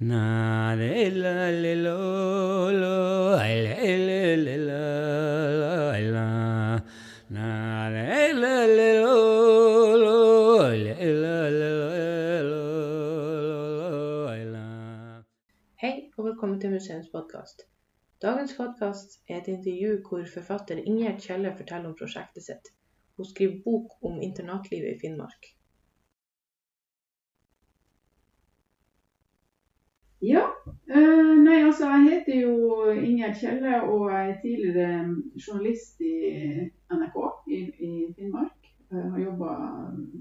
Na le la le lo lo ai le le le la ai la Na le la Hei, og velkommen til Museumspodkast. Dagens podkast er et intervju hvor forfatter Ingjerd Kjelle forteller om prosjektet sitt. Hun skriver bok om internatlivet i Finnmark. Ja, Uh, nei altså jeg heter jo Ingjerd Kjelle og jeg er tidligere journalist i NRK i, i Finnmark. Jeg har jobba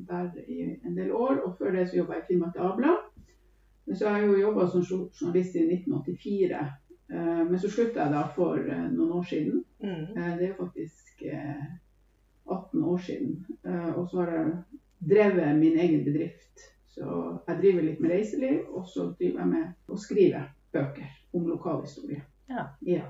der i en del år, og før det så jobba jeg i Finnmark Dagblad. Så så har jeg jo jobba som journalist i 1984, eh, men så slutta jeg da for eh, noen år siden. Mm. Eh, Det er jo faktisk eh, 18 år siden. Eh, Og så har jeg drevet min egen bedrift. Så jeg driver litt med reiseliv, og så driver jeg med å skrive bøker om lokalhistorie. Ja.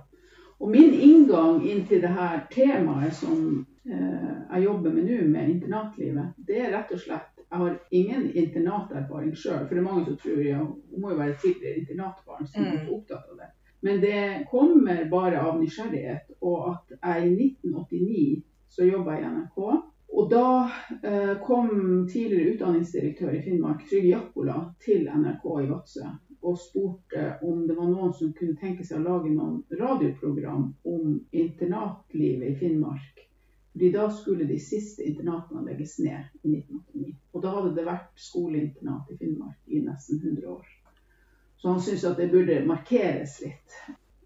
Og min inngang inn til det her temaet som eh, jeg jobber med nå, med internatlivet, det er rett og slett Jeg har ingen internaterfaring sjøl, for det er mange som tror ja, hun må jo være tidligere internatbarn som Mm. er opptatt av det. Men det kommer bare av nysgjerrighet, og at jeg i 1989 så jobba jeg i NRK. Og da eh, kom tidligere utdanningsdirektør i Finnmark, Trygve Jakkola, til NRK i Vadsø og spurte om det var noen som kunne tenke seg å lage noen radioprogram om internatlivet i Finnmark. Fordi da skulle de siste internatene legges ned i 1989. Og da hadde det vært skoleinternat i Finnmark i nesten 100 år. Så han syntes at det burde markeres litt.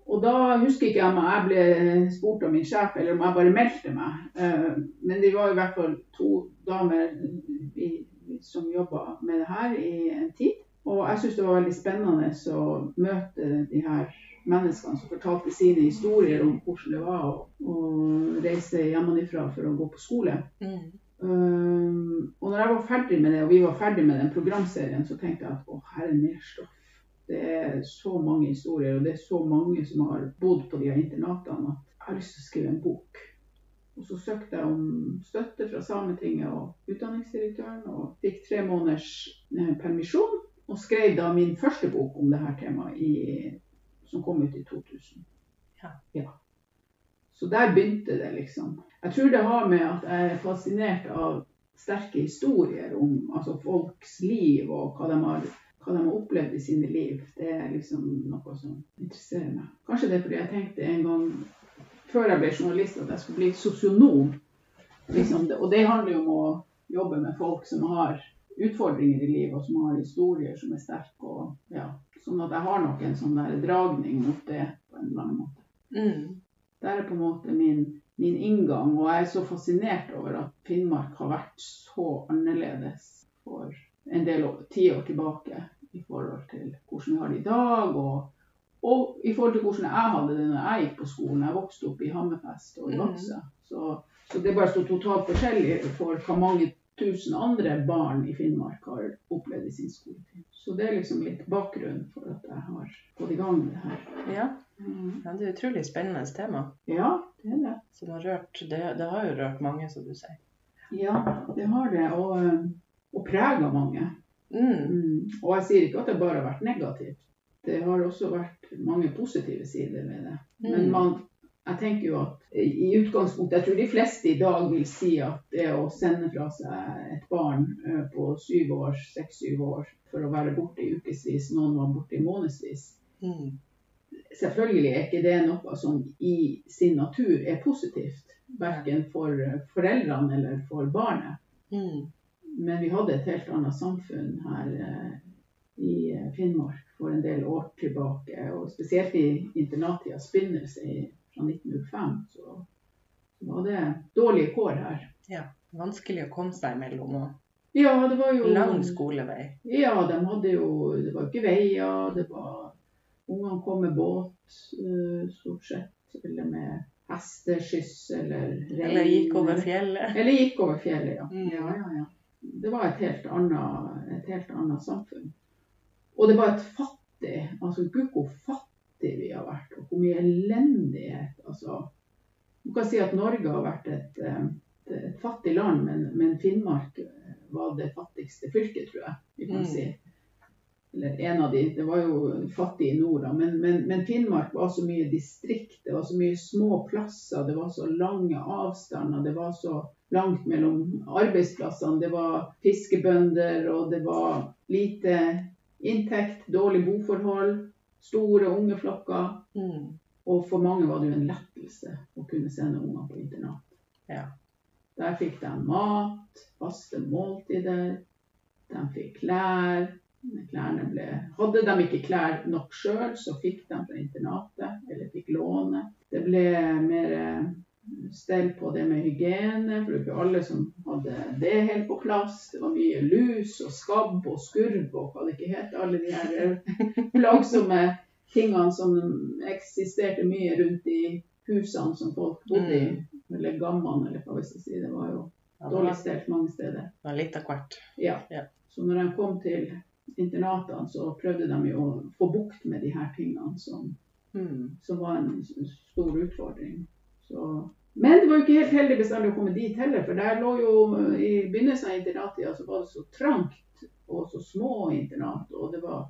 Og da husker ikke jeg om jeg ble spurt av min sjef, eller om jeg bare meldte meg. Eh, Men det var i hvert fall to damer som jobba med det her i en tid. Og jeg syns det var veldig spennende å møte de her menneskene som fortalte sine historier om hvordan det var å, å reise hjemmefra for å gå på skole. Mm. Um, og når jeg var ferdig med det, og vi var ferdig med den programserien, så tenkte jeg at å, her er mer stoff. Det er så mange historier, og det er så mange som har bodd på de her internatene at jeg har lyst til å skrive en bok. Og så søkte jeg om støtte fra Sametinget og utdanningsdirektøren, og fikk tre måneders eh, permisjon. Og skrev da min første bok om det her temaet, i, som kom ut i 2000. Ja. Så der begynte det, liksom. Jeg tror det har med at jeg er fascinert av sterke historier om altså folks liv og hva de, har, hva de har opplevd i sine liv. Det er liksom noe som interesserer meg. Kanskje det er fordi jeg tenkte en gang før jeg ble journalist at jeg skulle bli sosionom. Liksom det, og det handler jo om å jobbe med folk som har utfordringer i livet, og som har historier som er sterke. Og, ja, sånn at jeg har nok en sånn der dragning mot det på en eller annen måte. Mm. Det er på en måte min, min inngang, og jeg er så fascinert over at Finnmark har vært så annerledes for en del år, tiår tilbake i forhold til hvordan vi har det i dag, og, og i forhold til hvordan jeg hadde det når jeg gikk på skolen. Jeg vokste opp i Hammerfest og i Mhm. Vadsø. Så, så det er bare så totalt forskjellig for hva mange tusen andre barn i Finnmark har opplevd i sin skoletid. Så det er liksom litt bakgrunnen for at jeg har gått i gang med det her. Ja. Mhm. ja, det er et utrolig spennende tema Ja, det er det. som har rørt Det, det har jo rørt mange, som du sier. Ja, det har det. Og, eh, og prega mange. Mm. Mm. Og jeg sier ikke at det bare har vært negativt. Det har også vært mange positive sider ved det. Men Mm. man, jeg tenker jo at i utgangspunktet Jeg tror de fleste i dag vil si at det å sende fra seg et barn eh, på syv år, seks-syv år for å være borte i ukevis, noen var borte i månedsvis Mm. Selvfølgelig er ikke det noe som i sin natur er positivt. Verken for foreldrene eller for barnet. Mm. Men vi hadde et helt annet samfunn her eh, i eh, Finnmark for en del år tilbake. Og spesielt i internattidas begynnelse fra 1905, så var det dårlige kår her. Ja, Vanskelig å komme seg imellom, òg. Ja, det var jo lang skolevei. Ja, de hadde jo Det var ikke veier. Det var Ungene kom med båt eh, stort sett. Eller med hesteskyss eller rein. Eller gikk over fjellet. Eller gikk over fjellet, ja. Mm. ja, ja, ja. Det var et helt, annet, et helt annet samfunn. Og det var et fattig altså Gud hvor fattig vi har vært, og hvor mye elendighet. altså Du kan si at Norge har vært et, eh, et, et fattig land, men, men Finnmark var det fattigste fylket, tror jeg vi kan Mm. si. eller en av de, det var jo fattig i nord, da, men, men, men Finnmark var så mye distrikt. Det var så mye små plasser, det var så lange avstander. Det var så langt mellom arbeidsplassene. Det var fiskebønder, og det var lite inntekt, dårlig boforhold, store unge flokker. Mm. Og for mange var det jo en lettelse å kunne sende unger på internat. Ja. Der fikk de mat, faste måltider, de fikk klær. Ble, hadde de ikke klær nok sjøl, så fikk de fra internatet, eller fikk låne. Det ble mer eh, stell på det med hygiene, for det var ikke alle som hadde det helt på plass. Det var mye lus og skabb og skurv og hva det ikke het. Alle de her eh, plagsomme tingene som eksisterte mye rundt i husene som folk bodde i. Eller gammene, eller hva vi skal si. Det var jo dårlig stelt mange steder. det var litt av hvert. Ja. Ja. Så når de kom til internatene, så prøvde de jo å få bukt med de her tingene som, Mm. som var en stor utfordring. Så, men det var jo ikke helt heldig bestandig å komme dit heller, for der lå jo i begynnelsen av internattida så var det så trangt og så små internat. og det var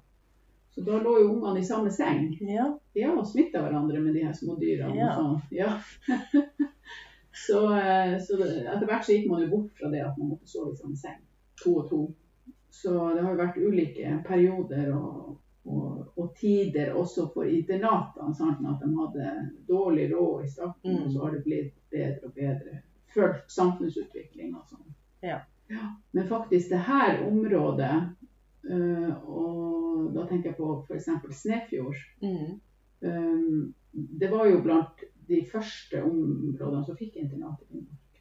så da lå jo ungene i samme seng. Ja. Ja, og smitta hverandre med de her små dyrene Ja. sånn. Ja. så, eh, så etter hvert så gikk man jo bort fra det at man måtte sove i samme seng. To og to. Så det har jo vært ulike perioder og, og, og tider også for internatene. Sant? At de hadde dårlig råd i starten, Mm. og så har det blitt bedre og bedre. Fulgt samfunnsutvikling og sånn. Ja. Men faktisk det her området, øh, og da tenker jeg på f.eks. Snefjord Mm. Um, det var jo blant de første områdene som fikk internat i Finnmark.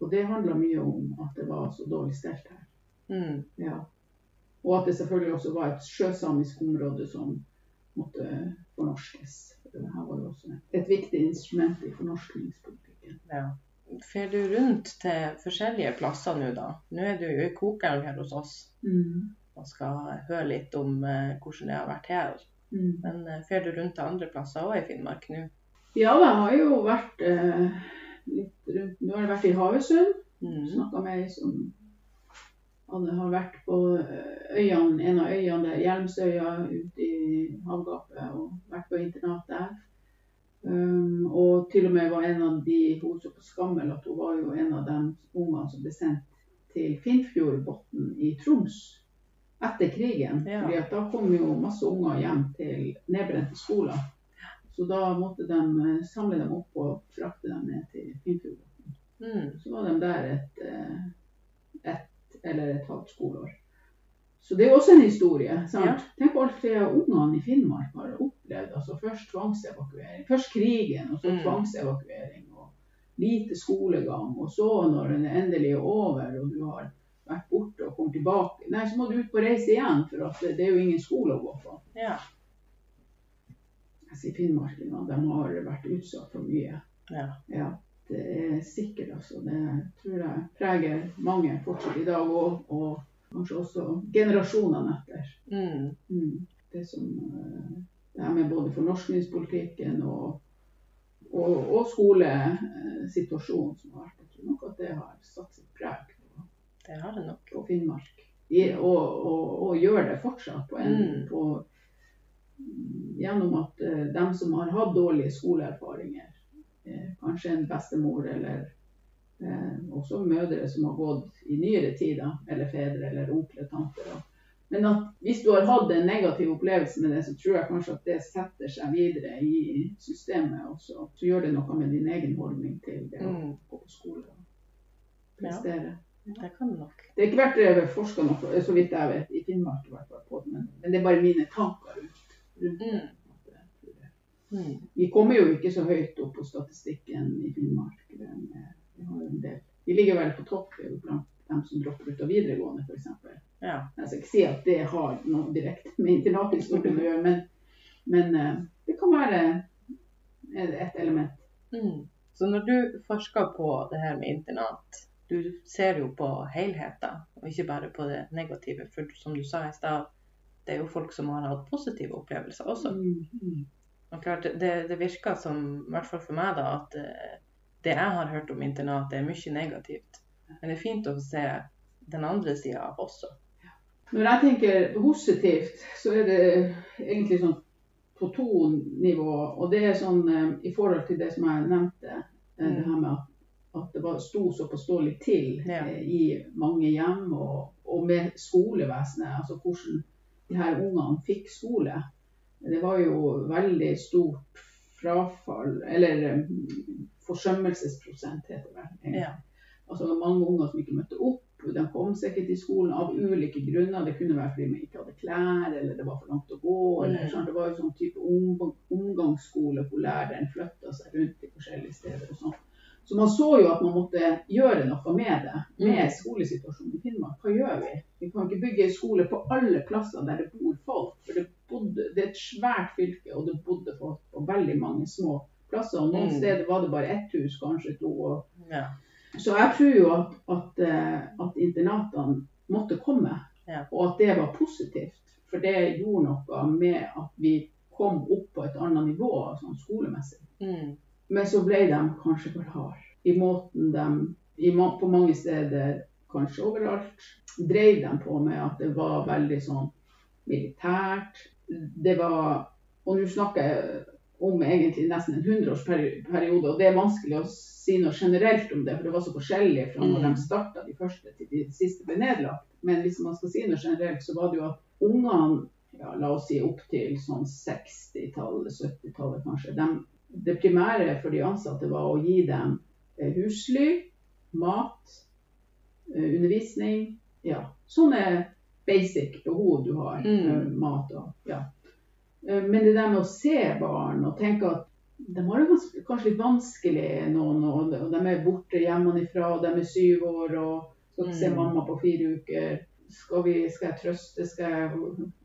Og det handla mye om at det var så dårlig stelt her. Mm. Ja. Og at det selvfølgelig også var et sjøsamisk område som måtte fornorskes. Dette det her var jo også et viktig instrument i fornorskningspolitikken. Ja. Fer du rundt til forskjellige plasser nå, da? Nå er du jo i kokeren her hos oss og skal høre litt om eh, hvordan det har vært her. Mm. Men eh, fer du rundt til andre plasser òg i Finnmark nå? Ja, det har jo vært eh, litt rundt Nå har jeg vært i Havøysund. Mm. snakka med ei som hadde, har vært på eh, øyene, en av øyene der, Hjelmsøya ute i havgapet, og vært på internat der. Um, og til og med var en av de hun så på Skammel, at hun var jo en av de ungene som ble sendt til Finnfjordbotn i Troms etter krigen. Ja. fordi da kom jo masse unger hjem til nedbrente skoler. Så da måtte de eh, samle dem opp og frakte dem ned til Finnfjordbotn. Mm. Så var de der et, eh, eller et halvt skoleår. Så det er jo også en historie. sant? Ja. Tenk på alt det ungene i Finnmark har opplevd. altså Først tvangsevakuering. Først krigen, og så Mm. tvangsevakuering. Og lite skolegang. Og så, når den endelig er over, og du har vært borte og kommer tilbake, nei, så må du ut på reise igjen, for at det, det er jo ingen skole å gå på. Ja. Jeg sier finnmarkingene, de har vært utsatt for mye. ja. Ja, det er sikkert altså. Det tror jeg preger mange fortsatt i dag, og, og kanskje også generasjonene etter. Mm. Mm. Det som eh, det her med både fornorskningspolitikken og, og, og skolesituasjonen som har vært. Jeg tror nok at det har satt sitt preg på, Det har det nok. på Finnmark. I, og, og, og gjør det fortsatt på en, Mm. på, gjennom at de dem som har hatt dårlige skoleerfaringer, eh, kanskje en bestemor eller eh, også mødre som har gått i nyere tid, eller fedre eller onkler, tanter. Men hvis du har hatt en negativ opplevelse med det, så tror jeg kanskje at det setter seg videre i systemet. også. så, så gjør det noe med din egen holdning til det å Mm. gå på skole og prestere. Det kan nok. Det har ikke vært forska noe, så vidt jeg vet, i Finnmark i hvert fall på det, men, det er bare mine tanker rundt, rundt det. Mm. at jeg tror det. Mm. Vi kommer jo ikke så høyt opp på statistikken i Finnmark. Vi har en del. Vi ligger vel på topp blant dem som dropper ut av videregående, f.eks. Ja. Jeg skal ikke si at det har noe direkte med internathistorien å gjøre, men, men eh, det kan være et element. Mm. Så når du forsker på det her med internat, du ser jo på helheten, og ikke bare på det negative. For som du sa i stad, det er jo folk som har hatt positive opplevelser også. Mm, mm. Og klart, det, det virker som, i hvert fall for meg, da, at eh, det jeg har hørt om internat, er mye negativt. Men det er fint å se den andre sida av også. Når jeg tenker positivt, så er det egentlig sånn på to nivå. Og det er sånn eh, i forhold til det som jeg nevnte, eh, det her med at, at det var, sto såpass dårlig til Ja. i mange hjem, og, og med skolevesenet. Altså hvordan de her ungene fikk skole. Det var jo veldig stort frafall, eller eh, forsømmelsesprosent, heter det vel. Ja. Altså mange unger som ikke møtte opp. De kom seg ikke til skolen av ulike grunner. Det kunne være fordi de ikke hadde klær, eller det var for langt å gå. Eller, Mm. sånn. Det var jo sånn type om, omgangsskole hvor læreren flytta seg rundt i forskjellige steder. og sånn. Så man så jo at man måtte gjøre noe med det, med Mm. skolesituasjonen i Finnmark. Hva gjør vi? Vi kan ikke bygge skole på alle plasser der det bor bodde, det er et svært fylke, og det bodde folk på veldig mange små plasser. Og noen Mm. steder var det bare ett hus, kanskje to. og Ja. så jeg tror jo at, at, eh, at internatene måtte komme, Ja. og at det var positivt. For det gjorde noe med at vi kom opp på et annet nivå sånn skolemessig. Mm. Men så ble de kanskje for harde i måten de på mange steder, kanskje overalt, drev de på med at det var veldig sånn militært. Det var Og nå snakker jeg om egentlig nesten en hundreårsperiode, og det er vanskelig å si noe generelt om det, for det var så forskjellig fra når Mm. de starta de første til de siste ble nedlagt. Men hvis man skal si noe generelt, så var det jo at ungene, ja, la oss si opp til sånn 60-tallet, 70-tallet kanskje, de, det primære for de ansatte var å gi dem eh, husly, mat, eh, undervisning. Ja, sånne basic behov du har. Mm. eh, Mat og ja. Eh, Men det der med å se barn og tenke at de har det kanskje litt vanskelig noen, og de- og de er borte hjemmefra, og de er syv år og skal ikke se Mm. mamma på fire uker. Skal, vi, skal jeg trøste, skal jeg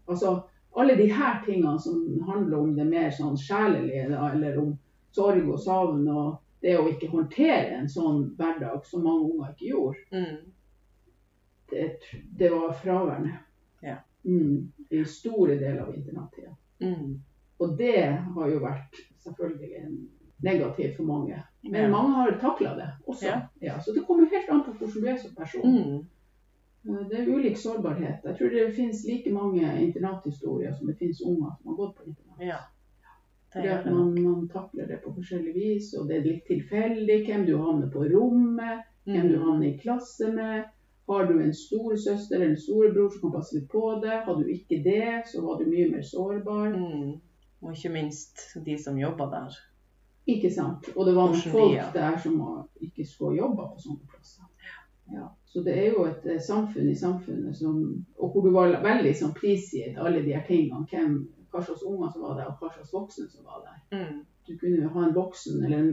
Altså alle de her tingene som handler om det mer sånn sjelelige, eller om sorg og savn og det å ikke håndtere en sånn hverdag som mange unger ikke gjorde, Mm. Det, det var fraværende. Ja. Mm, I store deler av internattida. Mm. Og det har jo vært selvfølgelig negativt for mange. Men Ja. mange har takla det også. Ja. Ja, så det kommer helt an på hvordan du er som person. Mm. Eh, Det er ulik sårbarhet. Jeg tror det finnes like mange internathistorier som det finnes unger som har gått på internat. Fordi at man, man takler det på forskjellig vis, og det er litt tilfeldig hvem du havner på rommet, hvem du Mm. havner i klasse med. Har du en storesøster eller storebror som kan passe litt på deg? Har du ikke det, så var du mye mer sårbar. Mm. Og ikke minst de som jobba der. Ikke sant? Og det var folk der som ikke skulle jobbe på sånne plasser. Ja. Så det er jo et eh, samfunn i samfunnet som Og hvor du var veldig sånn prisgitt alle de her tingene. Hvem, hva slags unger som var der, og hva slags voksne som var der. Mm. Du kunne ha en voksen, eller en,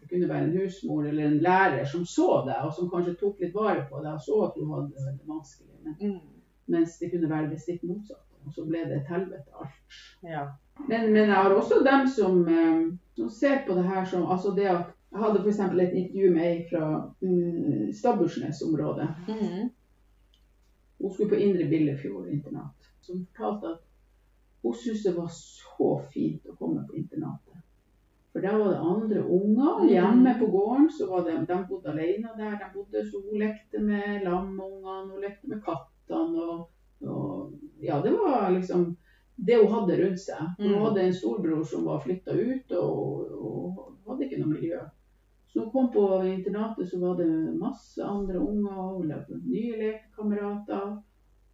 det kunne være en husmor eller en lærer som så deg, og som kanskje tok litt vare på deg og så at du hadde det vanskelig. Men, Mm. mens det kunne være det stikk motsatte. Og så ble det et helvete alt. Ja. Men, men jeg har også dem som, eh, som ser på det her som altså det at Jeg hadde f.eks. et intervju med ei fra mm, Stabbursnes-området. Mm. Hun skulle på Indre Billefjord internat. Som fortalte at hun syntes det var så fint å komme på internatet. For da var det andre unger. Mm. Hjemme på gården så var det, de bodde alene der. De bodde, så hun lekte med lamungene, hun lekte med kattene. Og, og ja, det var liksom det hun hadde rundt seg. Hun Mm. hadde en storbror som var flytta ut og, og hadde ikke noe miljø. Så hun kom på internatet, så var det masse andre unger. Hun lagde nye lekekamerater.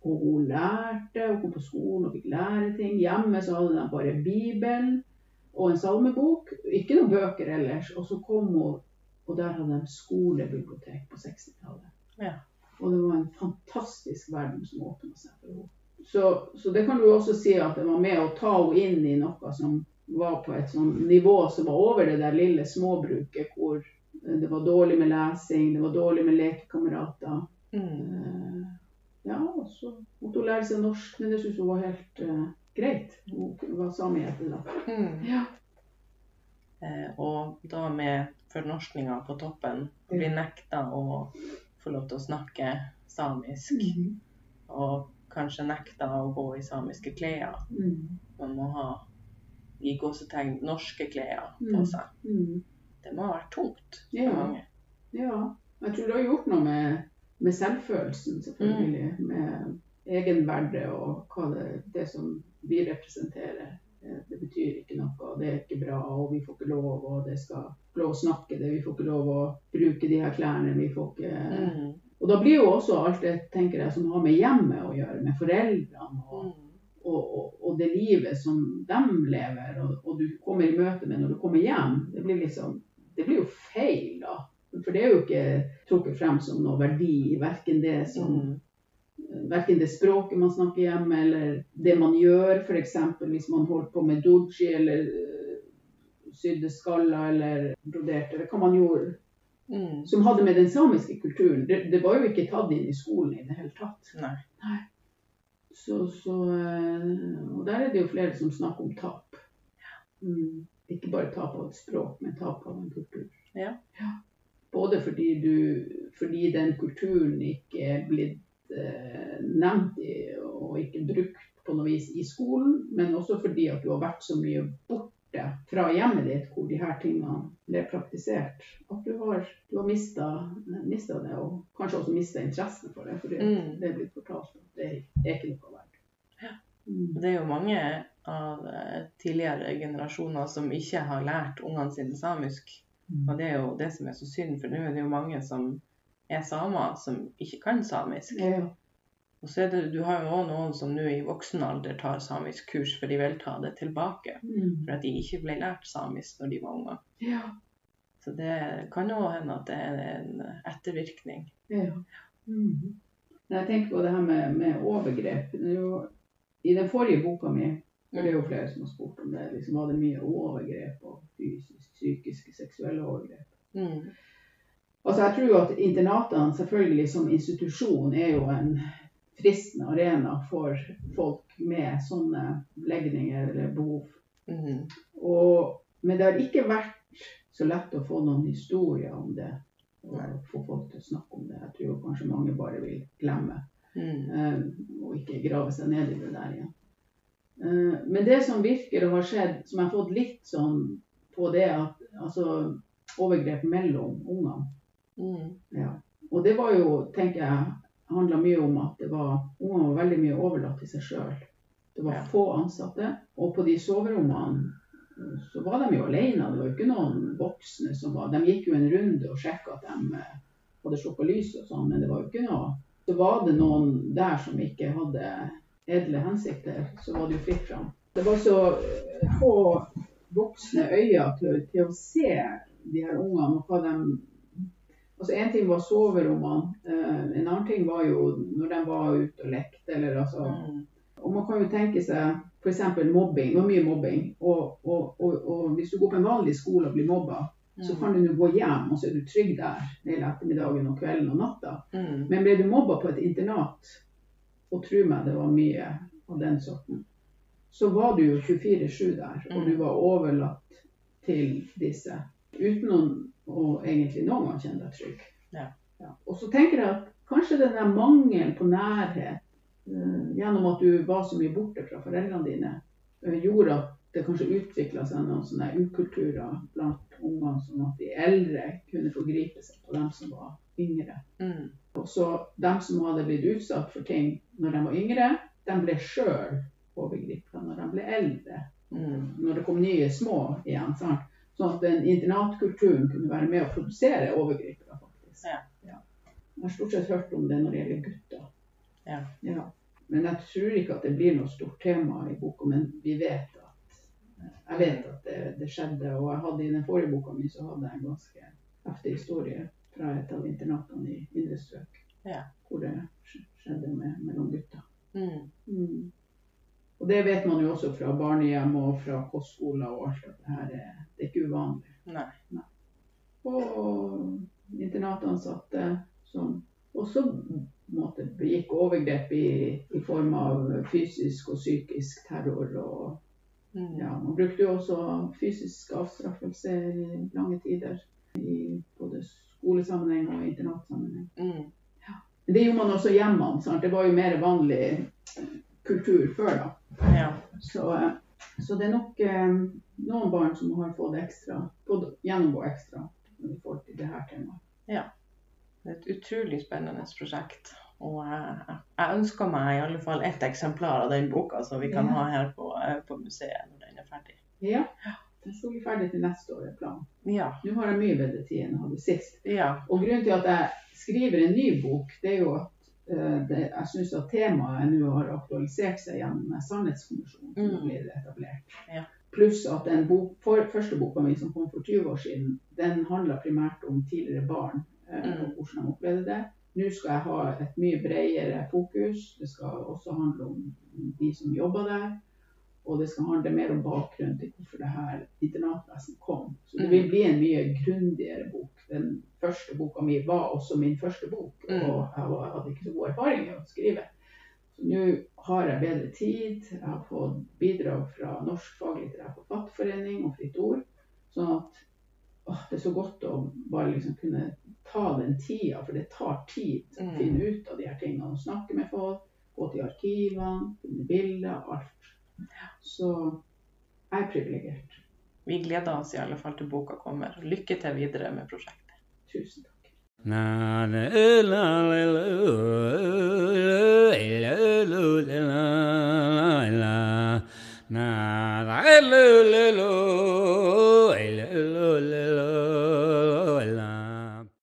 Og hun lærte, hun kom på skolen og fikk lære ting. Hjemme så hadde de bare Bibelen og en salmebok. Ikke noen bøker ellers. Og så kom hun, og der hadde de skolebibliotek på 60-tallet. Ja. Og det var en fantastisk verden som åpna seg for henne. Så, så det kan du også si at det var med å ta henne inn i noe som var på et sånn nivå som var over det der lille småbruket hvor eh, det var dårlig med lesing, det var dårlig med lekekamerater. Mm. Eh, Ja, og så måtte hun lære seg norsk, men det syntes hun var helt eh, greit. Hun var samejente da. Mm. Ja. Eh, og da med fornorskninga på toppen, bli nekta å få lov til å snakke samisk. Mhm. Og kanskje nekta å gå i samiske klær. Mm. Man må ha i gåsetegn norske klær på Mm. seg. Mm. Det må ha vært tungt for Ja. mange. Ja. Jeg tror det har gjort noe med, med selvfølelsen, selvfølgelig. Med, egenverdet og det, det som vi representerer. eh, Det betyr ikke noe, det er ikke bra, og vi får ikke lov, og det skal lov å snakke det, vi får ikke lov å bruke de her klærne, vi får ikke Mm. Og da blir jo også alt det tenker jeg, som har med hjemmet å gjøre, med foreldrene og, Mm. og, og, og det livet som de lever, og, du kommer i møte med når du kommer hjem, det blir liksom Det blir jo feil, da. For det er jo ikke trukket frem som noe verdi, verken det som Mm. Verken det språket man snakker hjemme, eller det man gjør, f.eks. hvis man holder på med doji eller øh, sydde skaller eller broderte, Det kan man jo Mm. som hadde med den samiske kulturen. Det, det var jo ikke tatt inn i skolen i det hele tatt. Nei. Så, så, øh, og der er det jo flere som snakker om tap. Mm. Ikke bare tap av et språk, men tap av en kultur. Ja. Både fordi, du, fordi den kulturen ikke er blitt eh, nevnt og ikke brukt på noe vis i skolen, men også fordi at du har vært så mye borte fra hjemmet ditt hvor de her tingene ble praktisert. At du har, du har mista det, og kanskje også mista interessen for det. Fordi Mm. det er blitt fortalt at det, det er ikke noe verdt. Ja. Mm. Det er jo mange av eh, tidligere generasjoner som ikke har lært ungene sine samisk. Og det er jo det som er så synd, for nå er det jo mange som er samer som ikke kan samisk. Ja. Og så er det, du har jo også noen som nå i voksen alder tar samisk kurs, for de vil ta det tilbake. Mm. For at de ikke ble lært samisk når de var unger. ja. Så det kan jo hende at det er en ettervirkning. Ja. Mm. Jeg tenker på det her med, med overgrep er jo, I den forrige boka mi for det er jo flere som har spurt om det, liksom, var det mye overgrep og fysisk, psykiske, seksuelle overgrep. Mm. Altså Jeg tror at internatene selvfølgelig som institusjon er jo en fristende arena for folk med sånne legninger eller behov. Mm. Og, men det har ikke vært så lett å få noen historier om det. Og Nei. få folk til å snakke om det. Jeg tror kanskje mange bare vil glemme. Mm. og ikke grave seg ned i det der igjen. Eh, men det som virker å ha skjedd, som jeg har fått litt sånn på det at altså overgrep mellom ungene. Mm. Ja. Og det var jo, tenker jeg, handla mye om at det var ungene var veldig mye overlatt til seg sjøl. Det var Ja. få ansatte. Og på de soverommene eh, så var de jo alene. Det var jo ikke noen voksne som var De gikk jo en runde og sjekka at de eh, hadde på lyset og sånn, men det var jo ikke noe Så var det noen der som ikke hadde edle hensikter, så var det jo fritt fram. Det var så eh, få voksne øyne til, til å se de her ungene og hva de Altså En ting var soverommene, eh, en annen ting var jo når de var ute og lekte. eller altså Mm. og man kan jo tenke seg f.eks. mobbing. Det var mye mobbing. Og, og, og, og hvis du går på en vanlig skole og blir mobba, så kan du nå gå hjem, og så er du trygg der hele ettermiddagen og kvelden og natta. Mm. Men ble du mobba på et internat, og tro meg, det var mye av den sorten, så var du jo 24-7 der, og du Mm. var overlatt til disse. Uten å, å egentlig noen gang kjenne deg trygg. Ja. Og så tenker jeg at kanskje den der mangelen på nærhet, uh, gjennom at du var så mye borte fra foreldrene dine, uh, gjorde at det kanskje utvikla seg noen sånne ukulturer blant ungene, sånn at de eldre kunne forgripe seg på dem som var yngre. Mm. Og så dem som hadde blitt utsatt for ting når de var yngre, de ble sjøl overgripet når de ble eldre. Mm. Når det kom nye små igjen. Sant? Sånn at den internatkulturen kunne være med å produsere overgripere, faktisk. Ja. Jeg har stort sett hørt om det når det gjelder gutter. Ja. Men jeg tror ikke at det blir noe stort tema i boka, men vi vet at jeg vet at det, det skjedde. Og jeg hadde i den forrige boka mi så hadde jeg en ganske heftig historie fra et av internatene i indre strøk. Ja. Hvor det skjedde med, mellom gutter. Mm. Mm. Og det vet man jo også fra barnehjem og fra kostskoler og alt at det her er, det er ikke uvanlig. Nei. Og internatansatte som også måte, begikk overgrep i, i form av fysisk og psykisk terror. Og, Mm. ja, man brukte jo også fysisk avstraffelse i lange tider. I både skolesammenheng og internatsammenheng. Mm. Ja. Det gjorde man også hjemme. Sant? Det var jo mer vanlig kultur før da. Ja. Så, så det er nok eh, noen barn som har fått ekstra, fått gjennomgå ekstra i forhold til det her temaet. Det er et utrolig spennende prosjekt. Og jeg, jeg ønsker meg i alle fall ett eksemplar av den boka, som vi kan Ja. ha her på, eh, på museet når den er ferdig. Ja, den skal bli ferdig til neste år, er planen. Ja. Nå har jeg mye bedre tid enn jeg hadde sist. Ja. Og grunnen til at jeg skriver en ny bok, det er jo at det, jeg syns at temaet nå har aktualisert seg gjennom Sannhetskommisjonen som Mm. blir etablert. Ja. Pluss at den bok, for, første boka mi som kom for 20 år siden, den handla primært om tidligere barn eh, Mm. og hvordan de opplevde det. Nå skal jeg ha et mye bredere fokus. Det skal også handle om de som jobber der. Og det skal handle mer om bakgrunnen til hvorfor det her internatvesenet kom. Så det Mm. vil bli en mye grundigere bok. Den første boka mi var også min første bok, Mm. og jeg var- hadde ikke så god erfaring med å skrive. Så nå har jeg bedre tid. Jeg har fått bidrag fra Norsk faglitterær forfatterforening og Fritt Ord. Sånn at åh, det er så godt å bare liksom kunne ta den tida, for det tar tid å Mm. finne ut av de her tingene. Og snakke med folk, gå til arkivene, finne bilder, alt. Så jeg er privilegert. Vi gleder oss i alle fall til boka kommer. Lykke til videre med prosjektet. Tusen takk. Na